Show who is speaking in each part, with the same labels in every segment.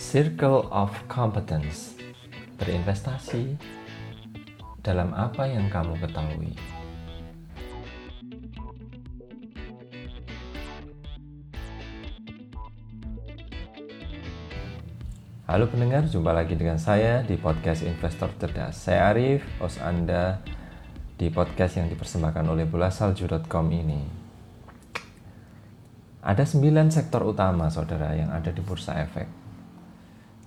Speaker 1: Circle of Competence Berinvestasi dalam apa yang kamu ketahui. Halo pendengar, jumpa lagi dengan saya di podcast Investor Cerdas. Saya Arif, host Anda di podcast yang dipersembahkan oleh bulasalju.com ini. Ada sembilan sektor utama, saudara, yang ada di Bursa Efek.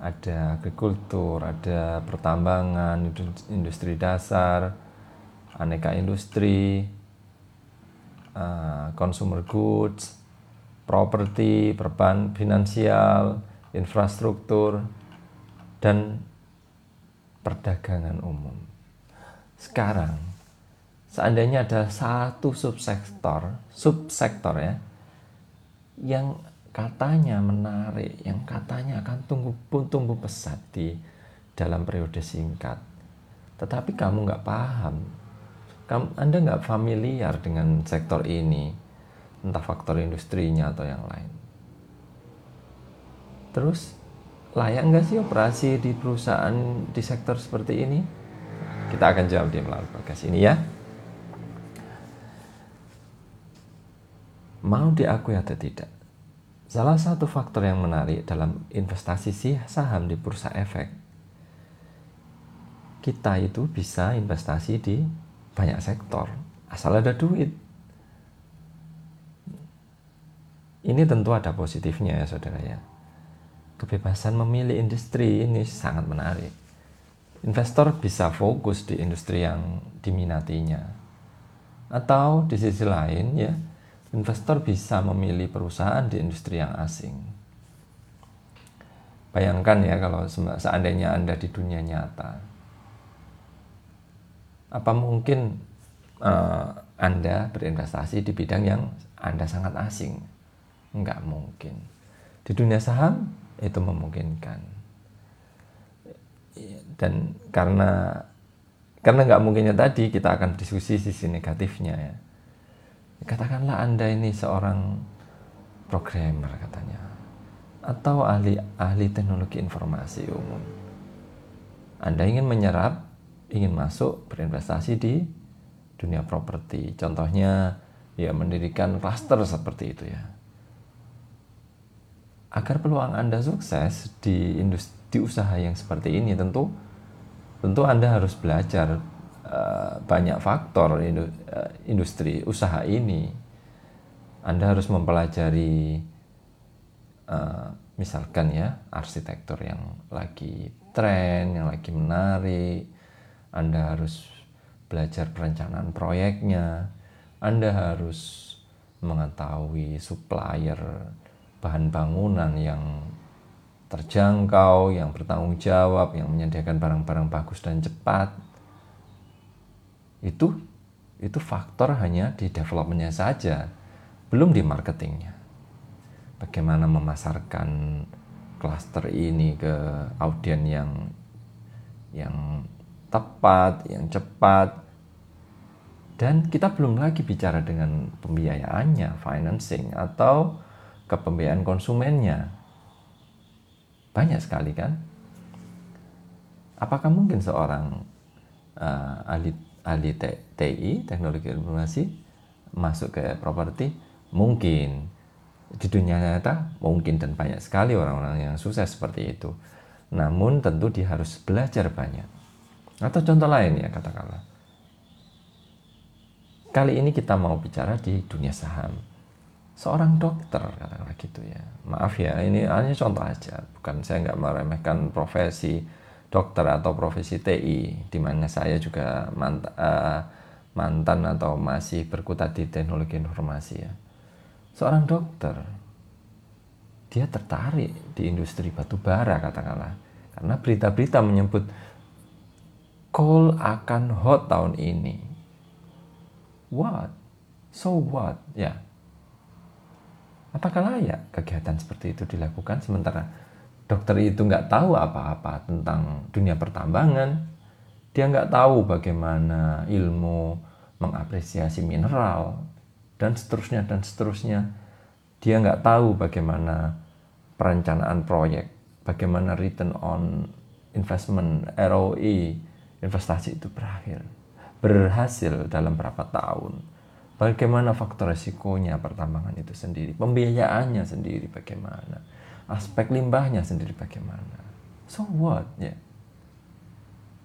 Speaker 1: Ada agrikultur, ada pertambangan, industri dasar, aneka industri, uh, consumer goods, properti, perban, finansial, infrastruktur, dan perdagangan umum. Sekarang, seandainya ada satu subsektor, subsektor ya, yang katanya menarik, yang katanya akan tumbuh tumbuh pesat di dalam periode singkat, tetapi kamu nggak paham, kamu, Anda nggak familiar dengan sektor ini, entah faktor industrinya atau yang lain Terus layak nggak sih operasi di perusahaan di sektor seperti ini? Kita akan jawab di melalui podcast ini ya. Mau diakui atau tidak? Salah satu faktor yang menarik dalam investasi saham di bursa efek, kita itu bisa investasi di banyak sektor, asal ada duit. Ini tentu ada positifnya ya saudara ya kebebasan memilih industri ini sangat menarik. Investor bisa fokus di industri yang diminatinya. Atau di sisi lain ya, investor bisa memilih perusahaan di industri yang asing. Bayangkan ya kalau seandainya Anda di dunia nyata. Apa mungkin uh, Anda berinvestasi di bidang yang Anda sangat asing? Enggak mungkin. Di dunia saham itu memungkinkan dan karena karena nggak mungkinnya tadi kita akan diskusi sisi negatifnya ya katakanlah anda ini seorang programmer katanya atau ahli ahli teknologi informasi umum. Anda ingin menyerap ingin masuk berinvestasi di dunia properti. Contohnya ya mendirikan klaster seperti itu ya. Agar peluang Anda sukses di industri di usaha yang seperti ini tentu tentu Anda harus belajar uh, banyak faktor eh, industri usaha ini. Anda harus mempelajari uh, misalkan ya arsitektur yang lagi tren, yang lagi menarik. Anda harus belajar perencanaan proyeknya. Anda harus mengetahui supplier bahan bangunan yang terjangkau, yang bertanggung jawab, yang menyediakan barang-barang bagus dan cepat. Itu itu faktor hanya di developmentnya saja, belum di marketingnya. Bagaimana memasarkan klaster ini ke audien yang yang tepat, yang cepat, dan kita belum lagi bicara dengan pembiayaannya, financing atau kepembiayaan konsumennya. Banyak sekali kan? Apakah mungkin seorang uh, ahli ahli TI, teknologi informasi, masuk ke properti? Mungkin. Di dunia nyata mungkin dan banyak sekali orang-orang yang sukses seperti itu. Namun tentu dia harus belajar banyak. Atau contoh lain ya katakanlah. Kali ini kita mau bicara di dunia saham seorang dokter katakanlah gitu ya maaf ya ini hanya contoh aja bukan saya nggak meremehkan profesi dokter atau profesi TI di mana saya juga mantan, uh, mantan atau masih berkutat di teknologi informasi ya. Seorang dokter dia tertarik di industri batu bara katakanlah. Karena berita-berita menyebut coal akan hot tahun ini. What? So what? Ya. Apakah layak kegiatan seperti itu dilakukan? Sementara dokter itu nggak tahu apa-apa tentang dunia pertambangan, dia nggak tahu bagaimana ilmu mengapresiasi mineral dan seterusnya dan seterusnya. Dia nggak tahu bagaimana perencanaan proyek bagaimana return on investment ROI investasi itu berakhir berhasil dalam berapa tahun. Bagaimana faktor resikonya pertambangan itu sendiri pembiayaannya sendiri bagaimana aspek limbahnya sendiri bagaimana? So what? Ya.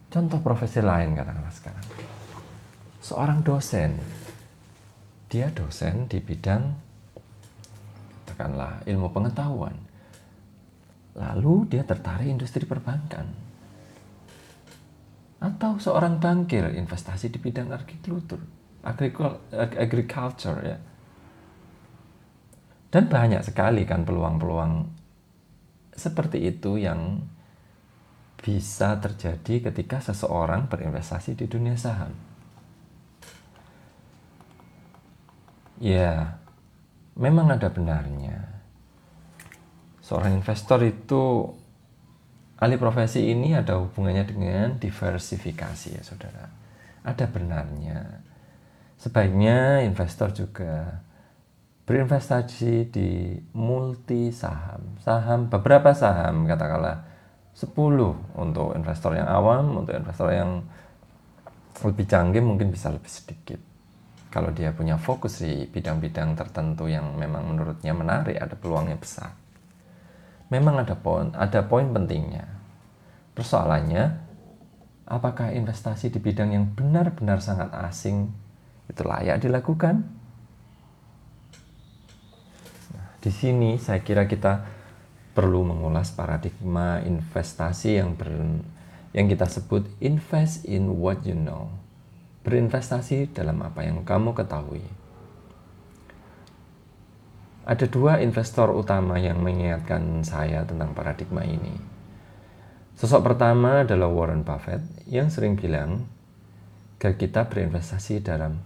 Speaker 1: Contoh profesi lain katakanlah sekarang. Seorang dosen. Dia dosen di bidang katakanlah ilmu pengetahuan. Lalu dia tertarik industri perbankan. Atau seorang bankir investasi di bidang agrikultur, agriculture ya. Dan banyak sekali kan peluang-peluang seperti itu yang bisa terjadi ketika seseorang berinvestasi di dunia saham. Ya, memang ada benarnya. Seorang investor itu Alih profesi ini ada hubungannya dengan diversifikasi ya saudara. Ada benarnya. Sebaiknya investor juga berinvestasi di multi saham. Saham, beberapa saham katakanlah 10 untuk investor yang awam, untuk investor yang lebih canggih mungkin bisa lebih sedikit. Kalau dia punya fokus di bidang-bidang tertentu yang memang menurutnya menarik, ada peluangnya besar memang ada poin ada poin pentingnya. Persoalannya, apakah investasi di bidang yang benar-benar sangat asing itu layak dilakukan? Nah, di sini saya kira kita perlu mengulas paradigma investasi yang ber, yang kita sebut invest in what you know. Berinvestasi dalam apa yang kamu ketahui. Ada dua investor utama yang mengingatkan saya tentang paradigma ini. Sosok pertama adalah Warren Buffett yang sering bilang kita berinvestasi dalam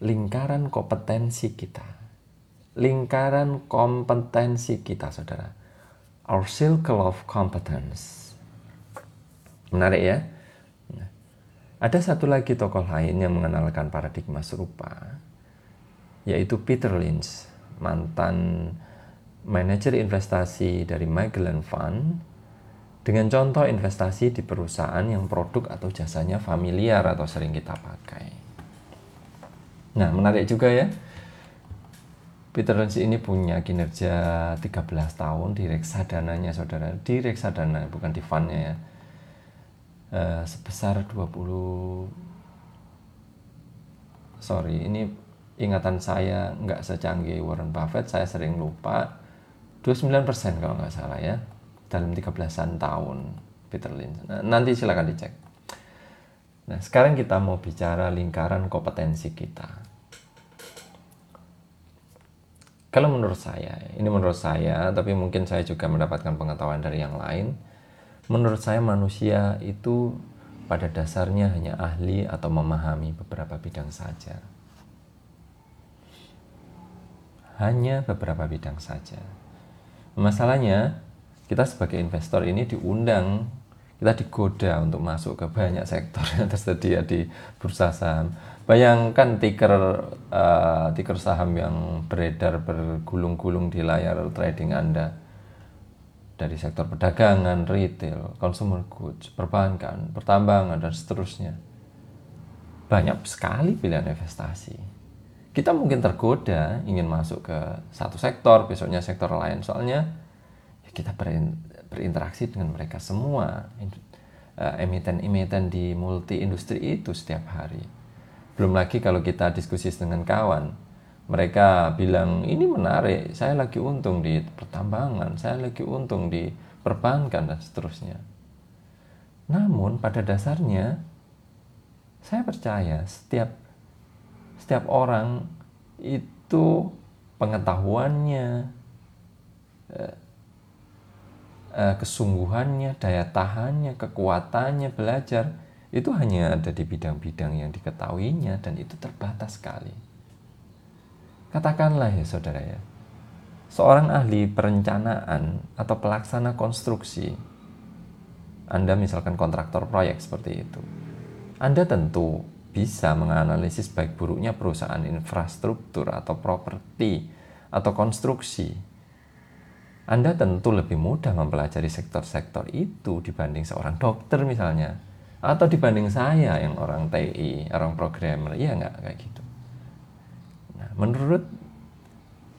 Speaker 1: lingkaran kompetensi kita. Lingkaran kompetensi kita, saudara. Our circle of competence. Menarik ya? Ada satu lagi tokoh lain yang mengenalkan paradigma serupa, yaitu Peter Lynch mantan manajer investasi dari Magellan Fund dengan contoh investasi di perusahaan yang produk atau jasanya familiar atau sering kita pakai. Nah, menarik juga ya. Peter Lynch ini punya kinerja 13 tahun di reksadananya saudara, di reksadana bukan di fundnya ya. Uh, sebesar 20 sorry ini ingatan saya nggak secanggih Warren Buffett, saya sering lupa. 29% kalau nggak salah ya, dalam 13-an tahun Peter Lynch. Nah, nanti silakan dicek. Nah, sekarang kita mau bicara lingkaran kompetensi kita. Kalau menurut saya, ini menurut saya, tapi mungkin saya juga mendapatkan pengetahuan dari yang lain. Menurut saya manusia itu pada dasarnya hanya ahli atau memahami beberapa bidang saja hanya beberapa bidang saja. Masalahnya, kita sebagai investor ini diundang, kita digoda untuk masuk ke banyak sektor yang tersedia di bursa saham. Bayangkan tiker uh, tiker saham yang beredar bergulung-gulung di layar trading Anda dari sektor perdagangan, retail, consumer goods, perbankan, pertambangan dan seterusnya. Banyak sekali pilihan investasi kita mungkin tergoda ingin masuk ke satu sektor, besoknya sektor lain. Soalnya ya kita berinteraksi dengan mereka semua, emiten-emiten di multi industri itu setiap hari. Belum lagi kalau kita diskusi dengan kawan, mereka bilang ini menarik, saya lagi untung di pertambangan, saya lagi untung di perbankan dan seterusnya. Namun pada dasarnya saya percaya setiap setiap orang itu pengetahuannya, eh, eh, kesungguhannya, daya tahannya, kekuatannya belajar itu hanya ada di bidang-bidang yang diketahuinya dan itu terbatas sekali. Katakanlah ya saudara ya, seorang ahli perencanaan atau pelaksana konstruksi, Anda misalkan kontraktor proyek seperti itu, Anda tentu bisa menganalisis baik buruknya perusahaan infrastruktur atau properti atau konstruksi. Anda tentu lebih mudah mempelajari sektor-sektor itu dibanding seorang dokter misalnya. Atau dibanding saya yang orang TI, orang programmer. Iya nggak kayak gitu. Nah, menurut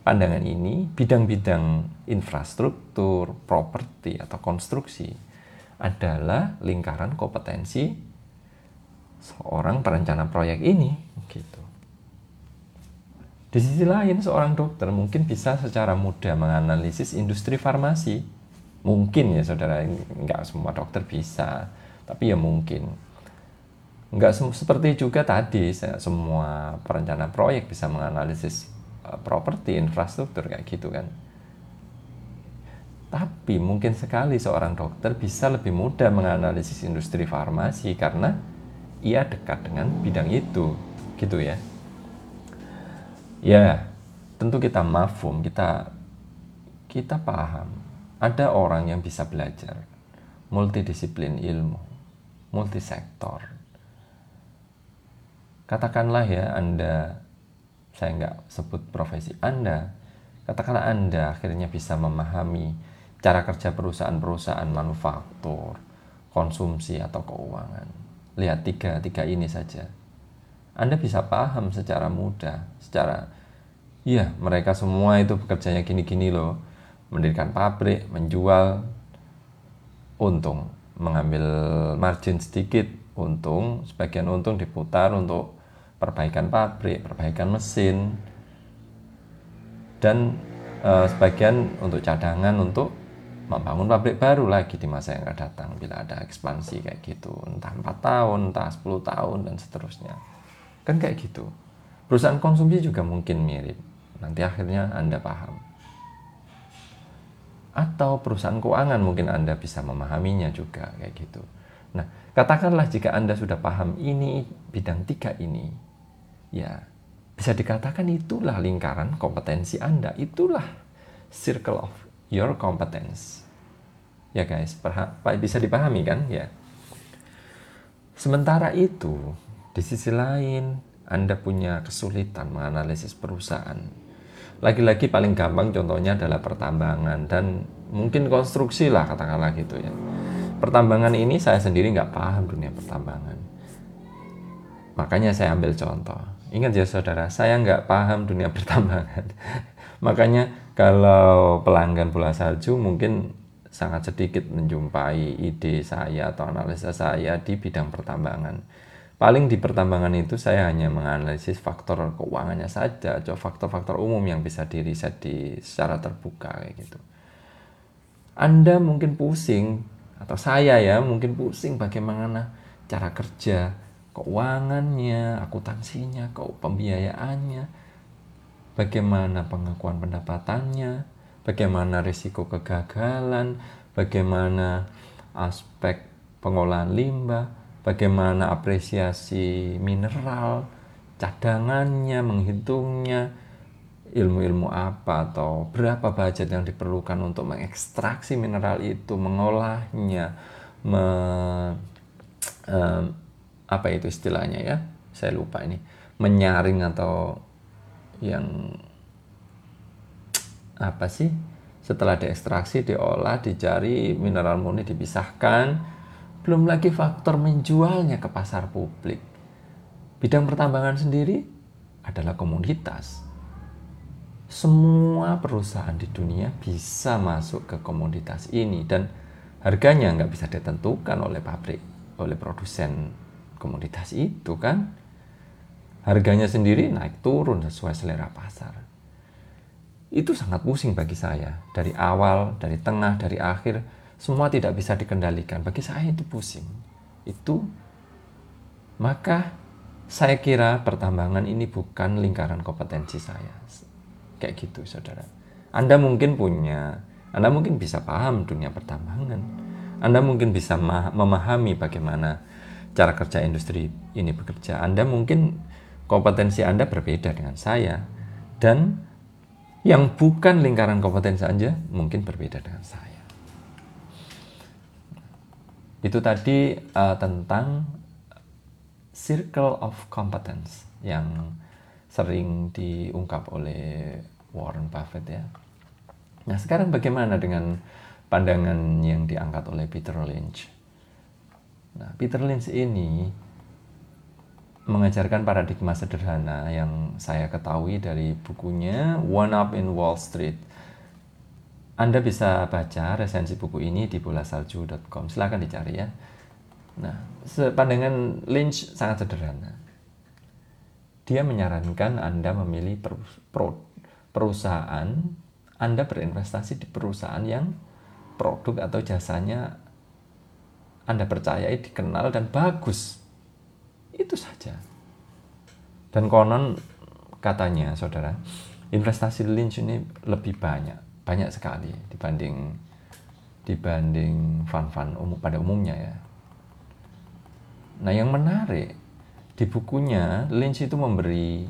Speaker 1: pandangan ini, bidang-bidang infrastruktur, properti, atau konstruksi adalah lingkaran kompetensi seorang perencana proyek ini. Gitu. Di sisi lain, seorang dokter mungkin bisa secara mudah menganalisis industri farmasi. Mungkin ya saudara, nggak semua dokter bisa, tapi ya mungkin. Nggak seperti juga tadi, semua perencana proyek bisa menganalisis uh, properti, infrastruktur kayak gitu kan. Tapi mungkin sekali seorang dokter bisa lebih mudah menganalisis industri farmasi karena ia dekat dengan bidang itu, gitu ya. Ya, tentu kita mafum, kita kita paham. Ada orang yang bisa belajar multidisiplin ilmu, multisektor. Katakanlah ya Anda, saya nggak sebut profesi Anda, katakanlah Anda akhirnya bisa memahami cara kerja perusahaan-perusahaan manufaktur, konsumsi atau keuangan. Lihat tiga, tiga ini saja anda bisa paham secara mudah, secara iya mereka semua itu bekerjanya gini-gini loh, mendirikan pabrik, menjual, untung, mengambil margin sedikit, untung, sebagian untung diputar untuk perbaikan pabrik, perbaikan mesin, dan e, sebagian untuk cadangan untuk membangun pabrik baru lagi di masa yang akan datang bila ada ekspansi kayak gitu entah 4 tahun, entah 10 tahun dan seterusnya. Kan kayak gitu. Perusahaan konsumsi juga mungkin mirip. Nanti akhirnya Anda paham. Atau perusahaan keuangan mungkin Anda bisa memahaminya juga kayak gitu. Nah, katakanlah jika Anda sudah paham ini bidang tiga ini, ya bisa dikatakan itulah lingkaran kompetensi Anda. Itulah circle of your competence. Ya guys, bisa dipahami kan? Ya. Sementara itu, di sisi lain, Anda punya kesulitan menganalisis perusahaan. Lagi-lagi paling gampang contohnya adalah pertambangan dan mungkin konstruksi lah katakanlah gitu ya. Pertambangan ini saya sendiri nggak paham dunia pertambangan. Makanya saya ambil contoh. Ingat ya saudara, saya nggak paham dunia pertambangan. Makanya kalau pelanggan bola salju mungkin sangat sedikit menjumpai ide saya atau analisa saya di bidang pertambangan Paling di pertambangan itu saya hanya menganalisis faktor keuangannya saja, atau faktor-faktor umum yang bisa diriset di secara terbuka kayak gitu. Anda mungkin pusing atau saya ya mungkin pusing bagaimana cara kerja keuangannya, akuntansinya, kok pembiayaannya, bagaimana pengakuan pendapatannya, bagaimana risiko kegagalan, bagaimana aspek pengolahan limbah, bagaimana apresiasi mineral, cadangannya, menghitungnya, ilmu-ilmu apa atau berapa budget yang diperlukan untuk mengekstraksi mineral itu, mengolahnya, me, um, apa itu istilahnya ya? Saya lupa ini, menyaring atau yang apa sih? Setelah diekstraksi, diolah, dicari mineral murni dipisahkan, belum lagi faktor menjualnya ke pasar publik. Bidang pertambangan sendiri adalah komoditas. Semua perusahaan di dunia bisa masuk ke komoditas ini dan harganya nggak bisa ditentukan oleh pabrik, oleh produsen komoditas itu kan. Harganya sendiri naik turun sesuai selera pasar. Itu sangat pusing bagi saya. Dari awal, dari tengah, dari akhir, semua tidak bisa dikendalikan. Bagi saya itu pusing. Itu maka saya kira pertambangan ini bukan lingkaran kompetensi saya. Kayak gitu, Saudara. Anda mungkin punya, Anda mungkin bisa paham dunia pertambangan. Anda mungkin bisa memahami bagaimana cara kerja industri ini bekerja. Anda mungkin kompetensi Anda berbeda dengan saya dan yang bukan lingkaran kompetensi Anda mungkin berbeda dengan saya. Itu tadi uh, tentang circle of competence yang sering diungkap oleh Warren Buffett ya. Nah, sekarang bagaimana dengan pandangan yang diangkat oleh Peter Lynch? Nah, Peter Lynch ini mengajarkan paradigma sederhana yang saya ketahui dari bukunya One Up in Wall Street. Anda bisa baca resensi buku ini di bolasalju.com. Silahkan dicari ya. Nah, pandangan Lynch sangat sederhana. Dia menyarankan Anda memilih perusahaan anda berinvestasi di perusahaan yang produk atau jasanya Anda percayai, dikenal, dan bagus. Itu saja. Dan konon katanya, saudara, investasi Lynch ini lebih banyak, banyak sekali dibanding dibanding fund-fund umum pada umumnya ya. Nah, yang menarik di bukunya Lynch itu memberi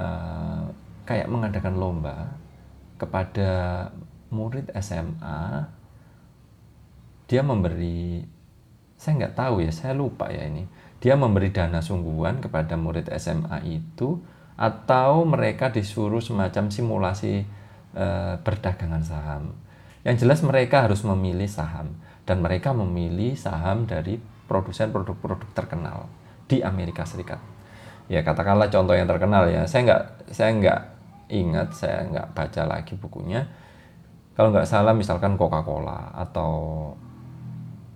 Speaker 1: uh, kayak mengadakan lomba kepada murid SMA dia memberi saya nggak tahu ya saya lupa ya ini dia memberi dana sungguhan kepada murid SMA itu atau mereka disuruh semacam simulasi e, perdagangan saham. Yang jelas mereka harus memilih saham dan mereka memilih saham dari produsen produk-produk terkenal di Amerika Serikat. Ya katakanlah contoh yang terkenal ya. Saya nggak saya nggak ingat saya nggak baca lagi bukunya. Kalau nggak salah misalkan Coca-Cola atau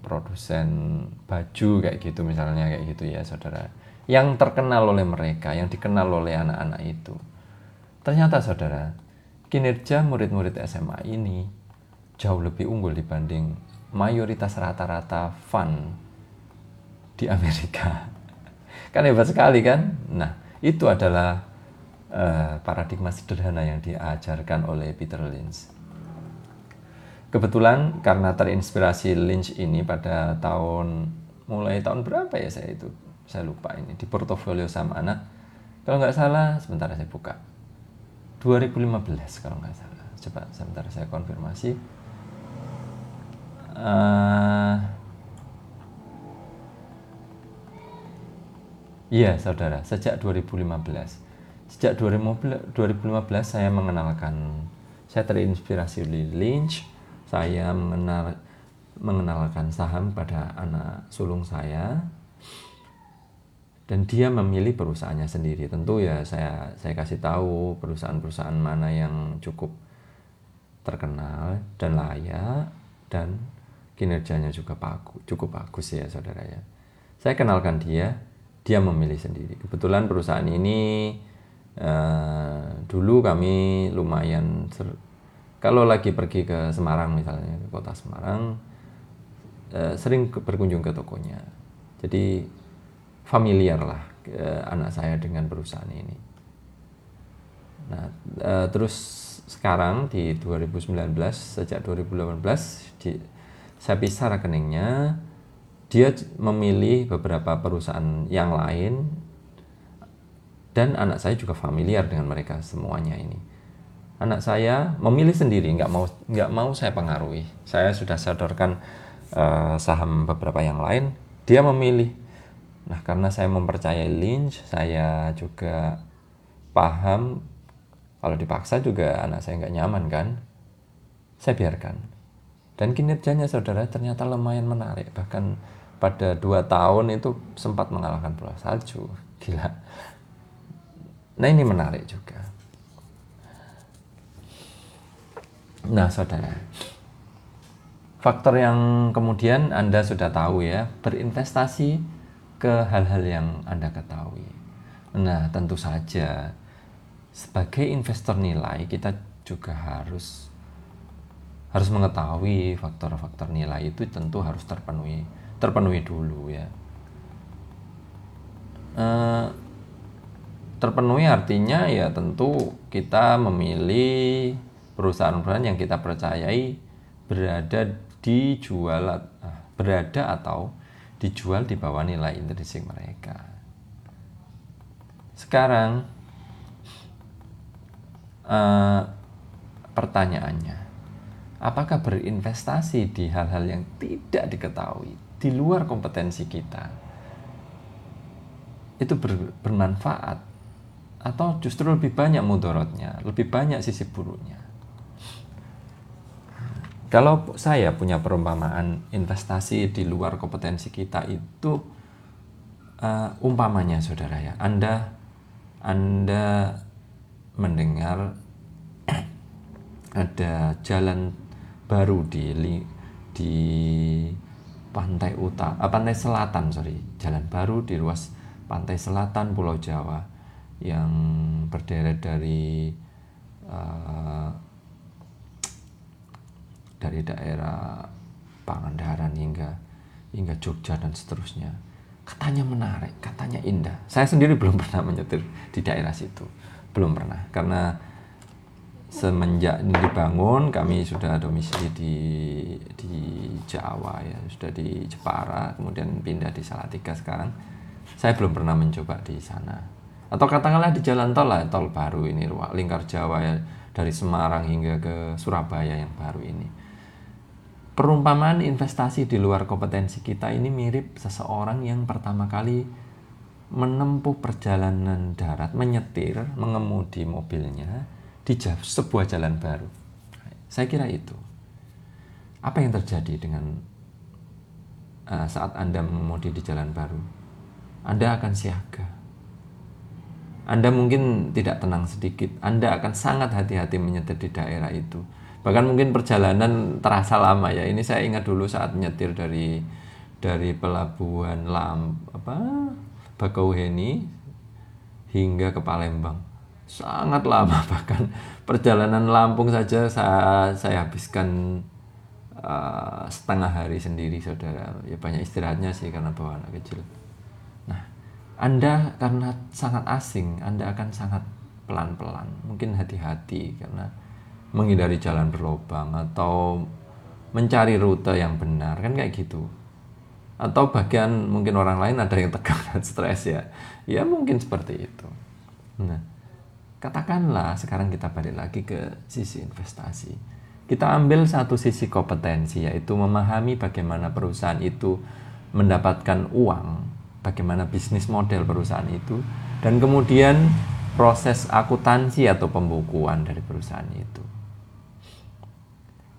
Speaker 1: produsen baju kayak gitu misalnya kayak gitu ya saudara. Yang terkenal oleh mereka yang dikenal oleh anak-anak itu. Ternyata saudara kinerja murid-murid SMA ini jauh lebih unggul dibanding mayoritas rata-rata fund di Amerika. Kan hebat sekali kan? Nah itu adalah uh, paradigma sederhana yang diajarkan oleh Peter Lynch. Kebetulan karena terinspirasi Lynch ini pada tahun mulai tahun berapa ya saya itu? Saya lupa ini di portofolio saham anak. Kalau nggak salah sebentar saya buka 2015 kalau nggak salah. Coba sebentar saya konfirmasi. Uh, iya saudara sejak 2015 Sejak 2015 saya mengenalkan, saya terinspirasi oleh Lynch, saya mengenal mengenalkan saham pada anak sulung saya dan dia memilih perusahaannya sendiri. Tentu ya saya saya kasih tahu perusahaan-perusahaan mana yang cukup terkenal dan layak dan kinerjanya juga bagus, cukup bagus ya saudara ya. Saya kenalkan dia, dia memilih sendiri. Kebetulan perusahaan ini Uh, dulu kami lumayan ser kalau lagi pergi ke Semarang misalnya ke kota Semarang uh, sering berkunjung ke tokonya jadi familiar lah uh, anak saya dengan perusahaan ini nah uh, terus sekarang di 2019 sejak 2018 di, saya pisah rekeningnya dia memilih beberapa perusahaan yang lain dan anak saya juga familiar dengan mereka semuanya ini. Anak saya memilih sendiri, nggak mau nggak mau saya pengaruhi. Saya sudah sodorkan uh, saham beberapa yang lain, dia memilih. Nah karena saya mempercayai Lynch, saya juga paham kalau dipaksa juga anak saya nggak nyaman kan, saya biarkan. Dan kinerjanya saudara ternyata lumayan menarik, bahkan pada dua tahun itu sempat mengalahkan bola salju. Gila Nah ini menarik juga. Nah saudara, faktor yang kemudian Anda sudah tahu ya, berinvestasi ke hal-hal yang Anda ketahui. Nah tentu saja sebagai investor nilai kita juga harus harus mengetahui faktor-faktor nilai itu tentu harus terpenuhi terpenuhi dulu ya. Uh, terpenuhi artinya ya tentu kita memilih perusahaan-perusahaan yang kita percayai berada dijual ah, berada atau dijual di bawah nilai intrinsik mereka. Sekarang uh, pertanyaannya, apakah berinvestasi di hal-hal yang tidak diketahui di luar kompetensi kita itu ber, bermanfaat atau justru lebih banyak mudorotnya, lebih banyak sisi buruknya. Kalau saya punya perumpamaan investasi di luar kompetensi kita itu uh, umpamanya saudara ya, Anda Anda mendengar ada jalan baru di di pantai utara, uh, pantai selatan sorry, jalan baru di ruas pantai selatan Pulau Jawa yang berderet dari uh, dari daerah Pangandaran hingga hingga Jogja dan seterusnya. Katanya menarik, katanya indah. Saya sendiri belum pernah menyetir di daerah situ, belum pernah karena semenjak ini dibangun kami sudah domisili di di Jawa ya sudah di Jepara kemudian pindah di Salatiga sekarang saya belum pernah mencoba di sana atau katakanlah di jalan tol lah tol baru ini lingkar Jawa ya dari Semarang hingga ke Surabaya yang baru ini perumpamaan investasi di luar kompetensi kita ini mirip seseorang yang pertama kali menempuh perjalanan darat, menyetir, mengemudi mobilnya di sebuah jalan baru. Saya kira itu. Apa yang terjadi dengan uh, saat Anda mengemudi di jalan baru? Anda akan siaga. Anda mungkin tidak tenang sedikit. Anda akan sangat hati-hati menyetir di daerah itu bahkan mungkin perjalanan terasa lama ya. Ini saya ingat dulu saat nyetir dari dari pelabuhan Lam apa Bakauheni hingga ke Palembang. Sangat lama bahkan perjalanan Lampung saja saya saya habiskan uh, setengah hari sendiri saudara. Ya banyak istirahatnya sih karena bawa anak kecil. Nah anda karena sangat asing anda akan sangat pelan-pelan. Mungkin hati-hati karena menghindari jalan berlobang atau mencari rute yang benar kan kayak gitu. Atau bagian mungkin orang lain ada yang tegang dan stres ya. Ya mungkin seperti itu. Nah katakanlah sekarang kita balik lagi ke sisi investasi. Kita ambil satu sisi kompetensi yaitu memahami bagaimana perusahaan itu mendapatkan uang bagaimana bisnis model perusahaan itu dan kemudian proses akuntansi atau pembukuan dari perusahaan itu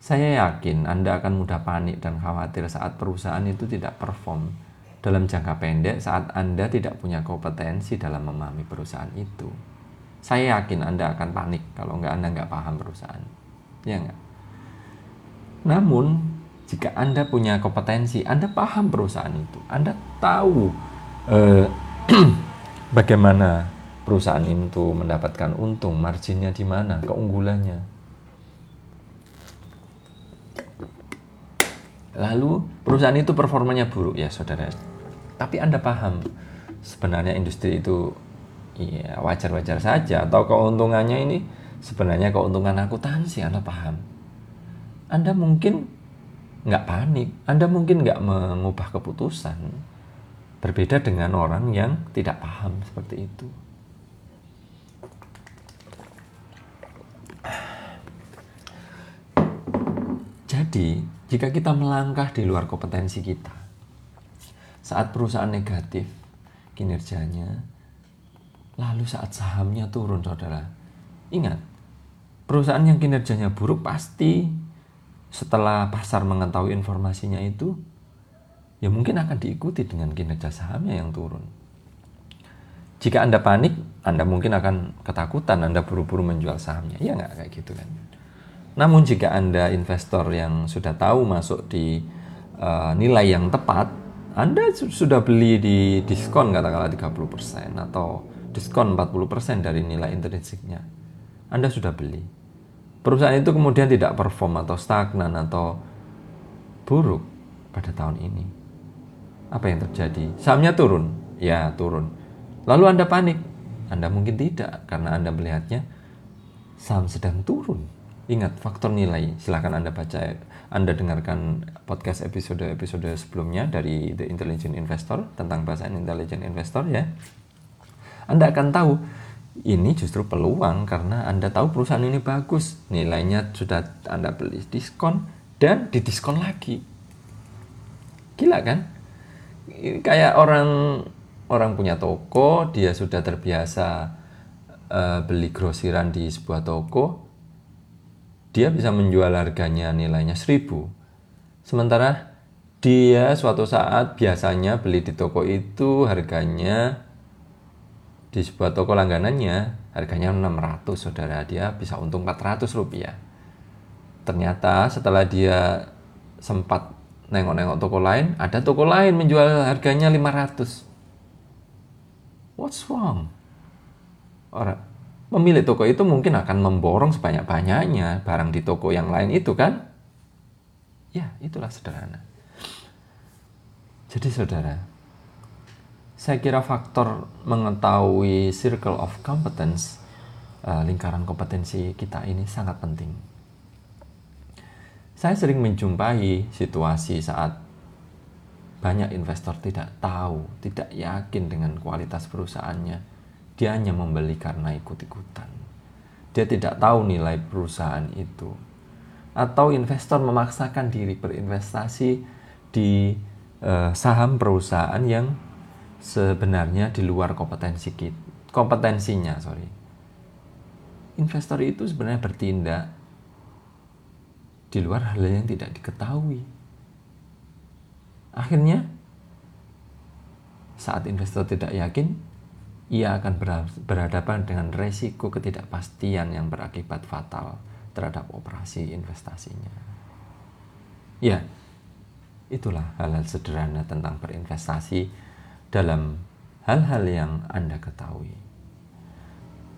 Speaker 1: saya yakin Anda akan mudah panik dan khawatir saat perusahaan itu tidak perform dalam jangka pendek saat Anda tidak punya kompetensi dalam memahami perusahaan itu. Saya yakin Anda akan panik kalau nggak Anda nggak paham perusahaan. Ya nggak? Namun, jika Anda punya kompetensi, Anda paham perusahaan itu. Anda tahu eh, bagaimana perusahaan itu mendapatkan untung, marginnya di mana, keunggulannya Lalu perusahaan itu performanya buruk ya saudara. Tapi Anda paham sebenarnya industri itu ya wajar-wajar saja atau keuntungannya ini sebenarnya keuntungan akuntansi Anda paham. Anda mungkin nggak panik, Anda mungkin nggak mengubah keputusan. Berbeda dengan orang yang tidak paham seperti itu. Jadi, jika kita melangkah di luar kompetensi kita, saat perusahaan negatif kinerjanya, lalu saat sahamnya turun, saudara, ingat, perusahaan yang kinerjanya buruk pasti setelah pasar mengetahui informasinya itu, ya mungkin akan diikuti dengan kinerja sahamnya yang turun. Jika Anda panik, Anda mungkin akan ketakutan, Anda buru-buru menjual sahamnya. Ya nggak kayak gitu kan. Namun jika Anda investor yang sudah tahu masuk di uh, nilai yang tepat, Anda sudah beli di diskon katakanlah 30% atau diskon 40% dari nilai intrinsiknya. Anda sudah beli. Perusahaan itu kemudian tidak perform atau stagnan atau buruk pada tahun ini. Apa yang terjadi? Sahamnya turun. Ya, turun. Lalu Anda panik. Anda mungkin tidak karena Anda melihatnya saham sedang turun Ingat faktor nilai. Silahkan Anda baca, Anda dengarkan podcast episode-episode sebelumnya dari The Intelligent Investor tentang bahasa Intelligent Investor ya. Anda akan tahu ini justru peluang karena Anda tahu perusahaan ini bagus, nilainya sudah Anda beli diskon dan didiskon lagi. Gila kan? Kayak orang orang punya toko, dia sudah terbiasa uh, beli grosiran di sebuah toko, dia bisa menjual harganya nilainya 1000 sementara dia suatu saat biasanya beli di toko itu harganya di sebuah toko langganannya harganya 600 saudara. Dia bisa untung 400 rupiah. Ternyata setelah dia sempat nengok-nengok toko lain ada toko lain menjual harganya 500 what's wrong? Orang pemilik toko itu mungkin akan memborong sebanyak-banyaknya barang di toko yang lain itu kan ya itulah sederhana jadi saudara saya kira faktor mengetahui circle of competence, uh, lingkaran kompetensi kita ini sangat penting. Saya sering menjumpai situasi saat banyak investor tidak tahu, tidak yakin dengan kualitas perusahaannya. Dia hanya membeli karena ikut-ikutan. Dia tidak tahu nilai perusahaan itu. Atau investor memaksakan diri berinvestasi di uh, saham perusahaan yang sebenarnya di luar kompetensi kita, kompetensinya, sorry. Investor itu sebenarnya bertindak di luar hal yang tidak diketahui. Akhirnya, saat investor tidak yakin, ia akan berhadapan dengan resiko ketidakpastian yang berakibat fatal terhadap operasi investasinya. Ya, itulah hal-hal sederhana tentang berinvestasi dalam hal-hal yang Anda ketahui.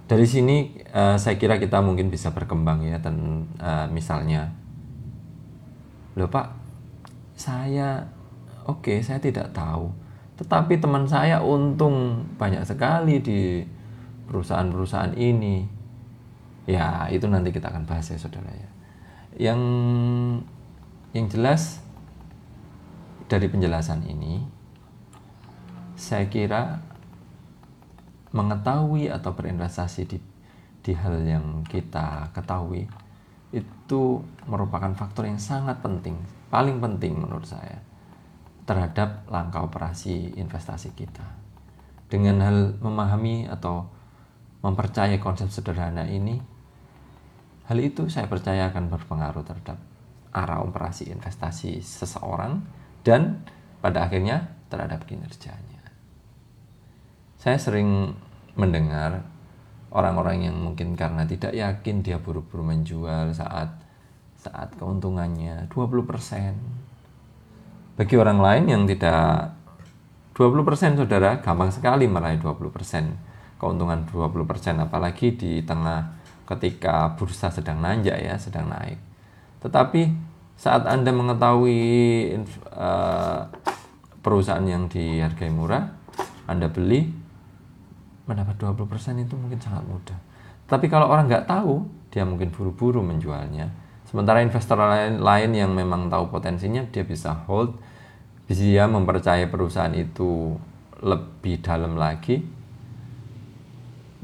Speaker 1: Dari sini uh, saya kira kita mungkin bisa berkembang ya dan uh, misalnya Loh Pak, saya oke, okay, saya tidak tahu. Tetapi teman saya untung banyak sekali di perusahaan-perusahaan ini. Ya, itu nanti kita akan bahas ya Saudara ya. Yang yang jelas dari penjelasan ini saya kira mengetahui atau berinvestasi di di hal yang kita ketahui itu merupakan faktor yang sangat penting, paling penting menurut saya terhadap langkah operasi investasi kita. Dengan hal memahami atau mempercayai konsep sederhana ini, hal itu saya percaya akan berpengaruh terhadap arah operasi investasi seseorang dan pada akhirnya terhadap kinerjanya. Saya sering mendengar orang-orang yang mungkin karena tidak yakin dia buru-buru menjual saat saat keuntungannya 20%. Bagi orang lain yang tidak 20% saudara gampang sekali meraih 20% keuntungan 20% apalagi di tengah ketika bursa sedang nanjak ya sedang naik tetapi saat anda mengetahui uh, perusahaan yang dihargai murah anda beli mendapat 20% itu mungkin sangat mudah. Tapi kalau orang nggak tahu, dia mungkin buru-buru menjualnya. Sementara investor lain, lain yang memang tahu potensinya, dia bisa hold, bisa mempercayai perusahaan itu lebih dalam lagi.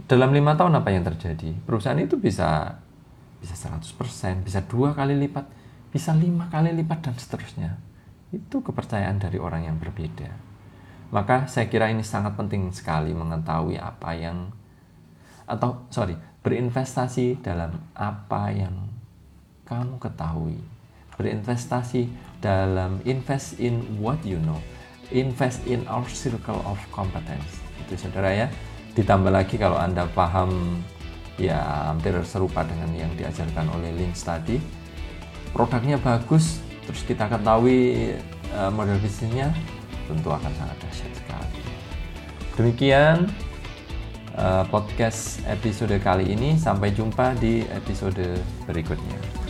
Speaker 1: Dalam lima tahun apa yang terjadi? Perusahaan itu bisa bisa 100%, bisa dua kali lipat, bisa lima kali lipat dan seterusnya. Itu kepercayaan dari orang yang berbeda. Maka saya kira ini sangat penting sekali mengetahui apa yang atau sorry berinvestasi dalam apa yang kamu ketahui berinvestasi dalam invest in what you know invest in our circle of competence itu saudara ya ditambah lagi kalau anda paham ya hampir serupa dengan yang diajarkan oleh Lynch tadi produknya bagus terus kita ketahui uh, model bisnisnya tentu akan sangat dahsyat sekali. Demikian uh, podcast episode kali ini. Sampai jumpa di episode berikutnya.